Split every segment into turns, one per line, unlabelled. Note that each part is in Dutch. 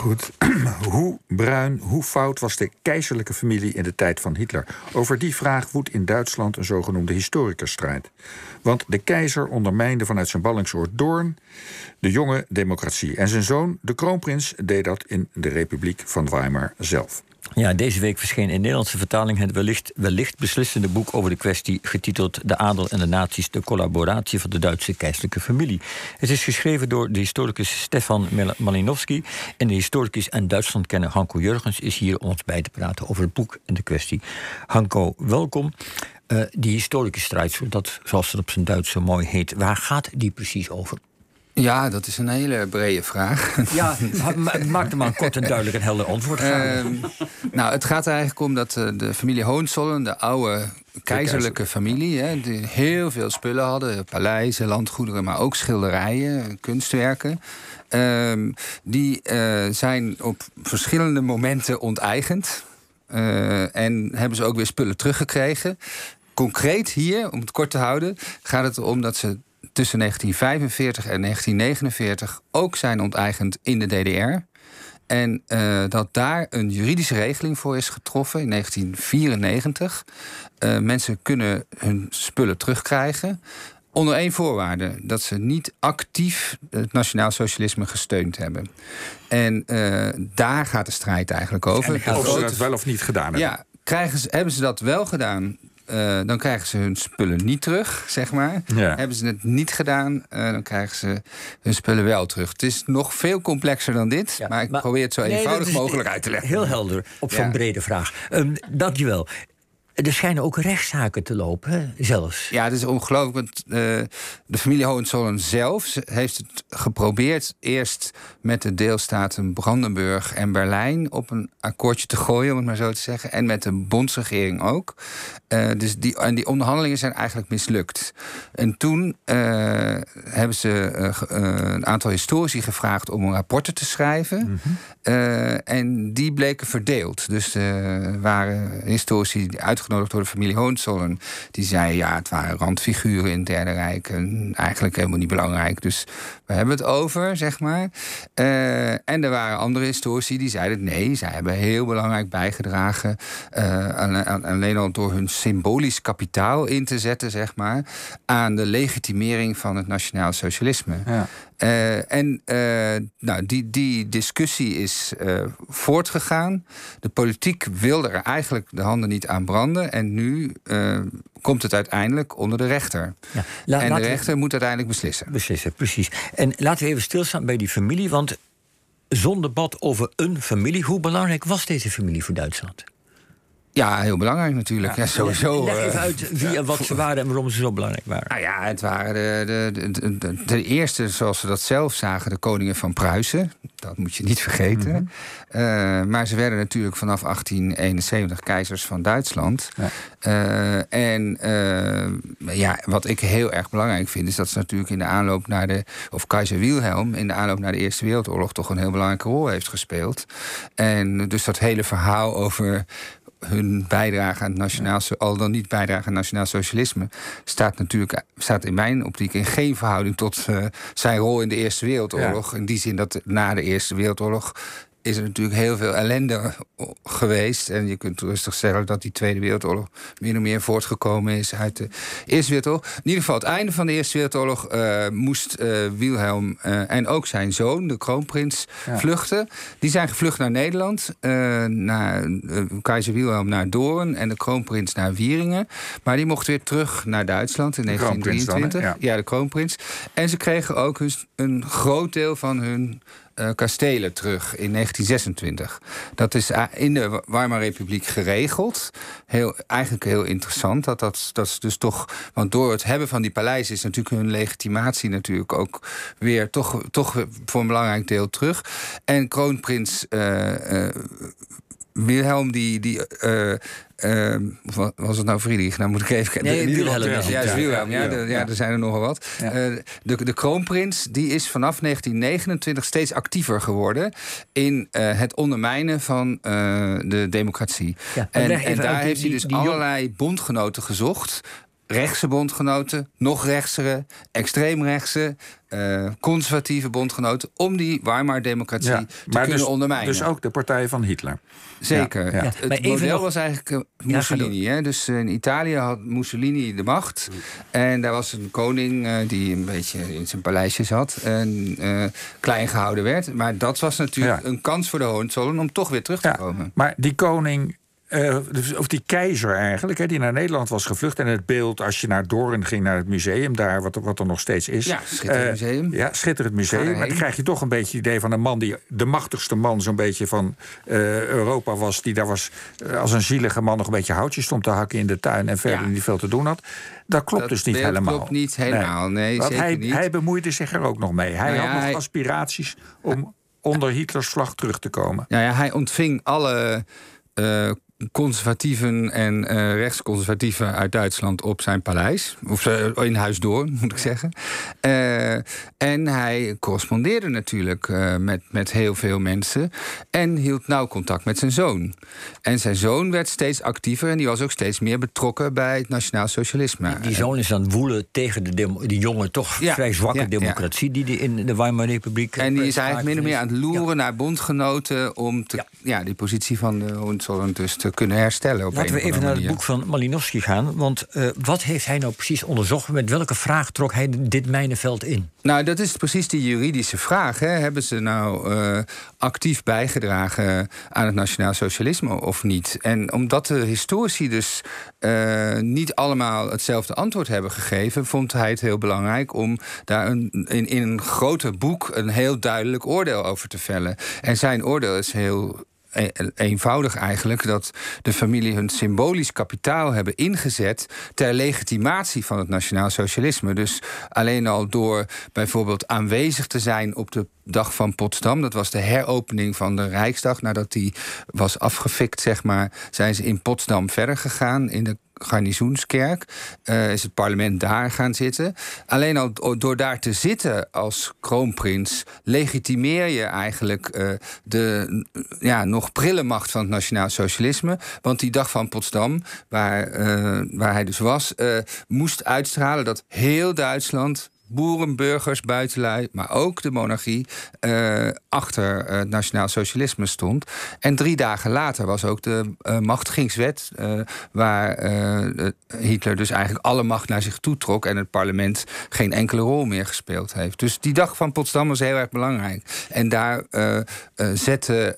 Goed. hoe bruin, hoe fout was de keizerlijke familie in de tijd van Hitler? Over die vraag woedt in Duitsland een zogenoemde historikerstrijd. Want de keizer ondermijnde vanuit zijn ballingsoord Doorn de jonge democratie. En zijn zoon, de kroonprins, deed dat in de Republiek van Weimar zelf.
Ja, deze week verscheen in Nederlandse vertaling het wellicht, wellicht beslissende boek over de kwestie, getiteld De Adel en de Naties, de collaboratie van de Duitse keizerlijke familie. Het is geschreven door de historicus Stefan Malinowski en de historicus en Duitslandkenner Hanko Jurgens is hier om ons bij te praten over het boek en de kwestie. Hanko, welkom. Uh, die historische strijd, zoals het op zijn Duits zo mooi heet, waar gaat die precies over?
Ja, dat is een hele brede vraag.
Ja, maak er maar een kort en duidelijk en helder antwoord. Uh,
nou, het gaat er eigenlijk om dat eh, de familie Hohenzollern, de oude keizerlijke familie, hè, die heel veel spullen hadden: paleizen, landgoederen, maar ook schilderijen, kunstwerken. Uh, die uh, zijn op verschillende momenten onteigend. Uh, en hebben ze ook weer spullen teruggekregen. Concreet hier, om het kort te houden, gaat het erom dat ze tussen 1945 en 1949 ook zijn onteigend in de DDR. En uh, dat daar een juridische regeling voor is getroffen in 1994. Uh, eh, mensen kunnen hun spullen terugkrijgen. Onder één voorwaarde: dat ze niet actief het nationaal socialisme gesteund hebben. En uh, daar gaat de strijd eigenlijk over.
of ze dat wel of niet gedaan hebben.
Ja, krijgen ze, hebben ze dat wel gedaan, uh, dan krijgen ze hun spullen niet terug, zeg maar. Hebben ze het niet gedaan, uh, dan krijgen ze hun spullen wel terug. Het is nog veel complexer dan dit, ja, maar ik maar, probeer het zo eenvoudig mogelijk uit te leggen.
Heel helder, op zo'n ja. brede vraag. Um, dankjewel. Er schijnen ook rechtszaken te lopen, hè, zelfs.
Ja, het is ongelooflijk. Want uh, de familie Hohenzollern zelf heeft het geprobeerd... eerst met de deelstaten Brandenburg en Berlijn... op een akkoordje te gooien, om het maar zo te zeggen. En met de bondsregering ook. Uh, dus die, en die onderhandelingen zijn eigenlijk mislukt. En toen uh, hebben ze een aantal historici gevraagd... om rapporten te schrijven. Mm -hmm. en die bleken verdeeld. Dus er waren historici uitgenodigd uitgenodigd door de familie Hohenzollern. Die zei, ja, het waren randfiguren in het Derde Rijk. En eigenlijk helemaal niet belangrijk. Dus we hebben het over, zeg maar. Uh, en er waren andere historici die zeiden, nee, zij hebben heel belangrijk bijgedragen. Uh, alleen al door hun symbolisch kapitaal in te zetten, zeg maar. Aan de legitimering van het nationaal socialisme. Ja. Uh, en uh, nou, die, die discussie is uh, voortgegaan. De politiek wilde er eigenlijk de handen niet aan branden. En nu komt het uiteindelijk onder de rechter. Ja. en de rechter moet uiteindelijk beslissen.
Beslissen, precies. En laten we even stilstaan bij die familie. Want zonder debat over een familie, hoe belangrijk was deze familie voor Duitsland?
Ja, heel belangrijk natuurlijk. Ja, sowieso.
Leg even eh, uit wie en wat ze waren en waarom ze zo belangrijk waren.
Nou ja, het waren de, de, de, de, eerste, zoals ze dat zelf zagen, de koningen van Pruisen. Dat moet je niet vergeten. Mm maar ze werden natuurlijk vanaf 1871 keizers van Duitsland. Ja. Uh, en uh, ja, wat ik heel erg belangrijk vind, is dat ze natuurlijk in de aanloop naar de. of keizer Wilhelm in de aanloop naar de Eerste Wereldoorlog toch een heel belangrijke rol heeft gespeeld. En dus dat hele verhaal over hun bijdrage aan het nationaal, al dan niet bijdrage aan het nationaal socialisme, staat natuurlijk staat in mijn optiek in geen verhouding tot uh, zijn rol in de Eerste Wereldoorlog. In die zin dat na de Eerste Wereldoorlog is er natuurlijk heel veel ellende geweest. En je kunt rustig zeggen dat die Tweede Wereldoorlog min of meer voortgekomen is uit de Eerste Wereldoorlog. In ieder geval, het einde van de Eerste Wereldoorlog uh, moest uh, Wilhelm uh, en ook zijn zoon, de kroonprins, vluchten. Die zijn gevlucht naar Nederland. naar, keizer Wilhelm naar Doorn en de kroonprins naar Wieringen. Maar die mocht weer terug naar Duitsland in 1923. ja. ja, de kroonprins. En ze kregen ook een groot deel van hun uh, kastelen terug in 1926. Dat is in de Weimar Republiek geregeld. Heel, eigenlijk heel interessant. Dat, dat, dat is dus toch. Want door het hebben van die paleizen is natuurlijk hun legitimatie natuurlijk ook weer toch, toch voor een belangrijk deel terug. En kroonprins. Uh, Wilhelm die, die uh, was het nou Friedrich? Nou moet ik even kijken.
Nee, Wilhelm.
Ja, Wilhelm. Ja, ja, er zijn er nogal wat. Uh, de, de kroonprins die is vanaf 1929 steeds actiever geworden... in het ondermijnen van de democratie. en, en daar heeft hij dus allerlei bondgenoten gezocht rechtse bondgenoten, nog rechtsere, extreemrechtse, uh, conservatieve bondgenoten om die Weimar-democratie te kunnen
dus,
ondermijnen.
Dus ook de partij van Hitler.
Zeker. Ja, Het model was eigenlijk uh, Mussolini. hè? Dus in Italië had Mussolini de macht. En daar was een koning uh, die een beetje in zijn paleisje zat en klein gehouden werd. Maar dat was natuurlijk een kans voor de Hohenzollern om toch weer terug te komen.
Maar die koning uh, of die keizer eigenlijk, hè, die naar Nederland was gevlucht. En het beeld, als je naar Doorn ging, naar het museum daar, wat, wat er nog steeds is.
Ja, schitterend uh, museum.
Ja, schitterend museum. Maar dan krijg je toch een beetje het idee van een man die de machtigste man zo'n beetje van uh, Europa was. Die daar was als een zielige man nog een beetje houtjes stond te hakken in de tuin en verder ja. niet veel te doen had. Dat klopt
dat
dus niet helemaal. Dat
klopt niet helemaal, nee, nee
hij,
niet.
hij bemoeide zich er ook nog mee. Hij
nou
had nog aspiraties om onder Hitlers vlag terug te komen.
Ja, ja hij ontving alle uh, conservatieven en uh, rechtsconservatieven uit Duitsland op zijn paleis. Of uh, in huis door, moet ik zeggen. Uh, en hij correspondeerde natuurlijk met, met heel veel mensen. En hield nauw contact met zijn zoon. En zijn zoon werd steeds actiever en die was ook steeds meer betrokken bij het nationaal socialisme.
Die, die zoon is aan het woelen tegen de demo, die jonge, toch ja, vrij zwakke ja, democratie die, die in de Weimar Republiek.
En die is eigenlijk min of meer aan het loeren naar bondgenoten om te, ja. die positie van de Hohenzollern dus te kunnen herstellen. Op
Laten we even naar het boek van Malinowski gaan. Want uh, wat heeft hij nou precies onderzocht? Met welke vraag trok hij dit mijnenveld in?
Nou, dat is precies die juridische vraag. Hè. Hebben ze nou uh, actief bijgedragen aan het nationaal socialisme of niet? En omdat de historici dus uh, niet allemaal hetzelfde antwoord hebben gegeven, vond hij het heel belangrijk om daar een, in, in een groter boek een heel duidelijk oordeel over te vellen. En zijn oordeel is heel eenvoudig eigenlijk dat de familie hun symbolisch kapitaal hebben ingezet ter legitimatie van het nationaal socialisme. Dus alleen al door bijvoorbeeld aanwezig te zijn op de dag van Potsdam, dat was de heropening van de Rijksdag, nadat die was afgefikt, zeg maar, zijn ze in Potsdam verder gegaan in de garnizoenskerk. Uh, is het parlement daar gaan zitten. Alleen al door daar te zitten als kroonprins... legitimeer je eigenlijk uh, de ja, nog prille macht van het nationaal socialisme. Want die dag van Potsdam, waar, uh, waar hij dus was... moest uitstralen dat heel Duitsland boeren, burgers, buitenlui, maar ook de monarchie uh, achter het nationaal socialisme stond. En drie dagen later was ook de uh, machtigingswet, uh, waar Hitler dus eigenlijk alle macht naar zich toe trok en het parlement geen enkele rol meer gespeeld heeft. Dus die dag van Potsdam was heel erg belangrijk. En daar zette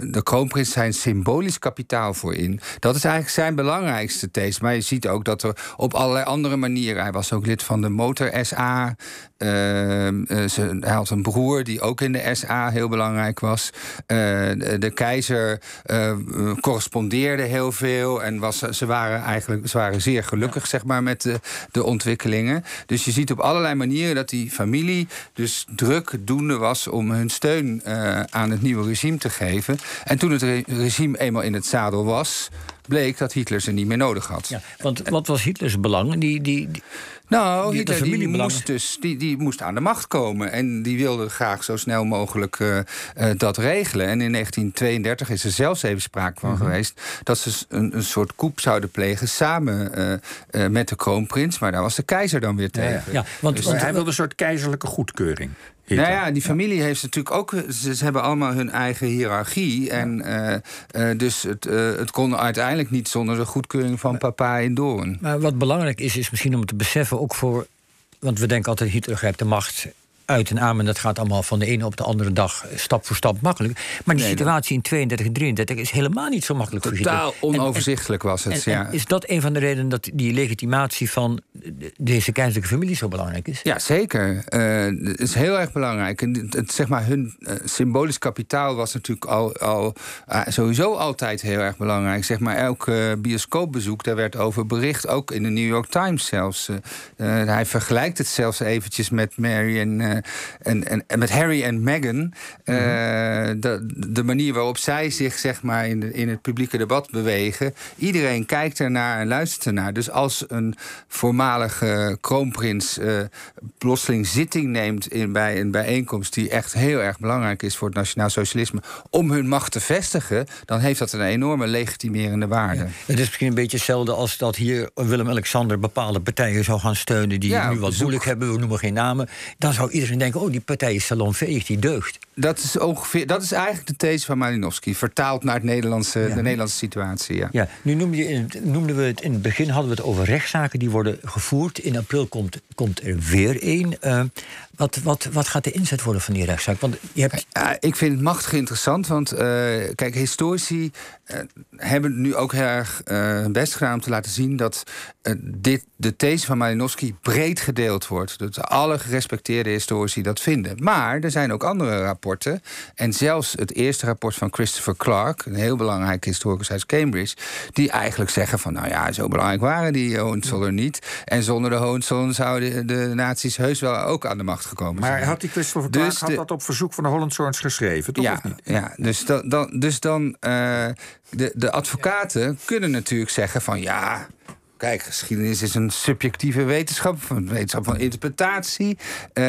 de kroonprins zijn symbolisch kapitaal voor in. Dat is eigenlijk zijn belangrijkste these. Maar je ziet ook dat er op allerlei andere manieren, hij was ook lid van de motor SA. Uh, ze, hij had een broer die ook in de SA heel belangrijk was. Uh, de, de, keizer uh, correspondeerde heel veel. En was, ze waren eigenlijk ze waren zeer gelukkig zeg maar, met de, de ontwikkelingen. Dus je ziet op allerlei manieren dat die familie dus druk doende was om hun steun aan het nieuwe regime te geven. En toen het re regime eenmaal in het zadel was, bleek dat Hitler ze niet meer nodig had.
Ja, want wat was Hitlers belang? Die, die, die...
Nou, die, Hitler die moest, dus, die, die moest aan de macht komen. En die wilde graag zo snel mogelijk uh, uh, dat regelen. En in 1932 is er zelfs even sprake van mm -hmm. geweest... dat ze een, een soort coup zouden plegen samen uh, met de kroonprins. Maar daar was de keizer dan weer tegen. Ja,
ja. want, dus want hij wilde een soort keizerlijke goedkeuring.
Nou ja, die familie heeft natuurlijk ook. Ze, ze, hebben allemaal hun eigen hiërarchie. En uh, uh, dus het, uh, het kon uiteindelijk niet zonder de goedkeuring van papa in Doorn.
Maar wat belangrijk is, is misschien om te beseffen, ook voor. Want we denken altijd, Hitler grijpt de macht uit en aan. En dat gaat allemaal van de ene op de andere dag stap voor stap makkelijk. Maar die situatie in 32 en 33 is helemaal niet zo makkelijk
Totaal
voor
onoverzichtelijk was het.
En,
ja.
is dat een van de redenen dat die legitimatie van deze keizerlijke familie zo belangrijk is?
Ja, zeker. Uh, het is heel erg belangrijk. En het, zeg maar, hun uh, symbolisch kapitaal was natuurlijk al, al uh, sowieso altijd heel erg belangrijk. Zeg maar, elk bioscoopbezoek, daar werd over bericht. Ook in de New York Times zelfs. hij vergelijkt het zelfs eventjes met Mary en en, en, en, met Harry en Meghan, mhm. de, de manier waarop zij zich zeg maar, in, de, in het publieke debat bewegen, iedereen kijkt ernaar en luistert ernaar. Dus als een voormalige kroonprins plotseling zitting neemt in, bij een bijeenkomst die echt heel erg belangrijk is voor het nationaal socialisme, om hun macht te vestigen, dan heeft dat een enorme legitimerende waarde.
het is misschien een beetje hetzelfde als dat hier Willem-Alexander bepaalde partijen zou gaan steunen die nu wat moeilijk hebben, we noemen geen namen. Dan zou iedereen denken: oh, die partij is salonveeg, die deugt.
Dat is, ongeveer, dat is eigenlijk de these van Malinowski, vertaald naar het Nederlandse, de Nederlandse situatie. Ja.
ja nu noemde je, noemden we het in het begin hadden we het over rechtszaken die worden gevoerd. In april komt, komt er weer één. Uh, wat, wat, wat gaat de inzet worden van die rechtszaak? Want je hebt...
Ik vind het machtig interessant, want uh, kijk, historici uh, hebben nu ook heel erg uh, best gedaan om te laten zien dat dit, de these van Malinowski breed gedeeld wordt. Dat alle gerespecteerde historici dat vinden. Maar er zijn ook andere rapporten. En zelfs het eerste rapport van Christopher Clark, een heel belangrijke historicus uit Cambridge, die eigenlijk zeggen van nou ja, zo belangrijk waren die Hohenzollern niet. En zonder de Hohenzollern zouden de, de nazi's heus wel ook aan de macht gekomen
maar
zijn.
had die Christopher Clark dus had dat op verzoek van de Hollandsorns geschreven, toch?
Ja,
of niet?
ja dus dan, dan, dus dan uh, de, de advocaten kunnen natuurlijk zeggen van ja. Kijk, geschiedenis is een subjectieve wetenschap, een wetenschap van interpretatie. Uh,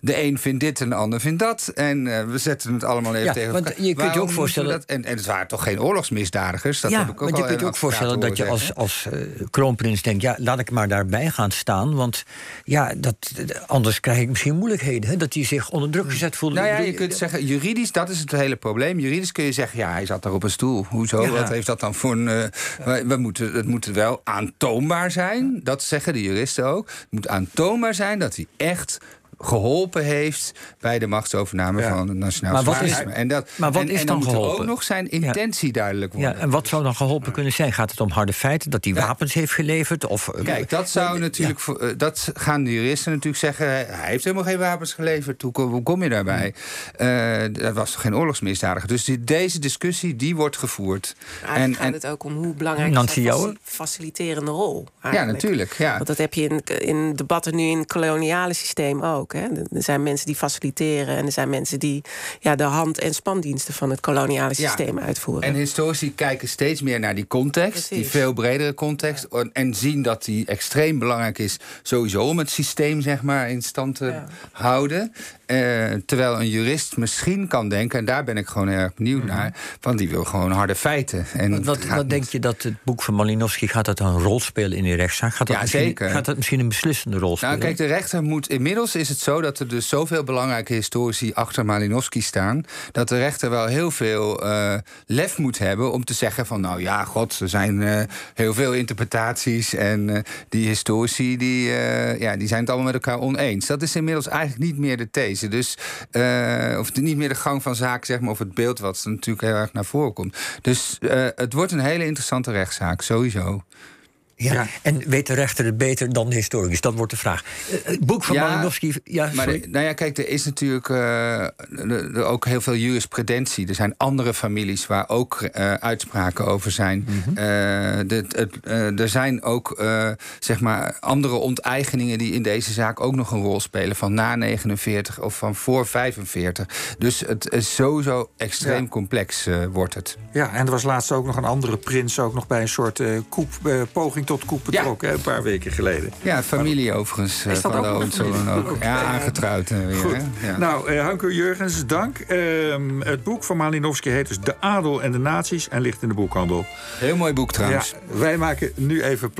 de een vindt dit en de ander vindt dat. En uh, we zetten het allemaal even
ja,
tegen
want Je kunt je ook voorstellen.
Dat? En, en het waren toch geen oorlogsmisdadigers? Dat
ja,
heb ik ook
want je kunt je ook voorstellen dat je als, als uh, kroonprins denkt: ja, laat ik maar daarbij gaan staan. Want ja, dat, anders krijg ik misschien moeilijkheden. Hè, dat hij zich onder druk gezet voelt.
Nou ja, je kunt zeggen, juridisch, dat is het hele probleem. Juridisch kun je zeggen: ja, hij zat daar op een stoel. Hoezo? Ja. Wat heeft dat dan voor een. we, we, moeten, het moet wel aan aantoonbaar zijn, dat zeggen de juristen ook. Het moet aantoonbaar zijn dat hij echt geholpen heeft bij de machtsovername ja. van het nationaal
maar wat
is,
en dat, maar wat
en,
is
en
dan,
dan
geholpen?
moet ook nog zijn intentie ja. duidelijk worden.
Ja, en wat zou dan geholpen kunnen zijn? Gaat het om harde feiten? Dat hij wapens heeft geleverd? Of,
Kijk, dat zou natuurlijk. Voor, dat gaan de juristen natuurlijk zeggen. Hij heeft helemaal geen wapens geleverd. Hoe, hoe kom je daarbij? Uh, dat was geen oorlogsmisdadiger. Dus die, deze discussie die wordt gevoerd.
en gaat het ook om hoe belangrijk
Nancy
is de faciliterende rol.
Eigenlijk. Ja, natuurlijk. Ja.
Want dat heb je in, in debatten nu in het koloniale systeem ook. Hè. Er zijn mensen die faciliteren. En er zijn mensen die ja, de hand- en spandiensten van het koloniale systeem ja. uitvoeren.
En historici kijken steeds meer naar die context, Precies. die veel bredere context. Ja. En zien dat die extreem belangrijk is, sowieso om het systeem zeg maar, in stand te ja. houden. Uh, terwijl een jurist misschien kan denken, en daar ben ik gewoon erg benieuwd -hmm. naar, want die wil gewoon harde feiten. En
wat wat, wat denk je dat het boek van Malinowski gaat dat een rol spelen in die rechtszaak? Gaat dat,
ja, zeker.
gaat dat misschien een beslissende rol spelen?
Nou, kijk, de rechter moet. Inmiddels is het zo dat er dus zoveel belangrijke historici achter Malinowski staan, dat de rechter wel heel veel uh, lef moet hebben om te zeggen van, nou ja, god, er zijn uh, heel veel interpretaties en die historici die, ja, die zijn het allemaal met elkaar oneens. Dat is inmiddels eigenlijk niet meer de these. Dus, uh, of niet meer de gang van zaken, zeg maar, of het beeld wat natuurlijk heel erg naar voren komt. Dus uh, het wordt een hele interessante rechtszaak, sowieso.
Ja. ja. En weet de rechter het beter dan de historicus? Dat wordt de vraag. Het boek van ja, Malinowski... Ja,
maar de, nou ja, kijk, er is natuurlijk uh, er ook heel veel jurisprudentie. Er zijn andere families waar ook uh, uitspraken over zijn. Mm -hmm. uh, de, het, er zijn ook zeg maar andere onteigeningen die in deze zaak ook nog een rol spelen. Van na 49 of van voor 45. Dus het is sowieso extreem ja. complex wordt het.
Ja, en er was laatst ook nog een andere prins... ook nog bij een soort koep, poging tot koep betrokken, ja. een paar weken geleden.
Ja, familie maar, overigens uh, van de Hohenzollern ook. Okay. Ja, aangetrouwd uh, weer.
Goed.
Ja.
Nou, uh, Hanko Jurgens, dank. Ehm, het boek van Malinowski heet dus De Adel en de Naties en ligt in de boekhandel.
Heel mooi boek trouwens.
Ja, wij maken nu even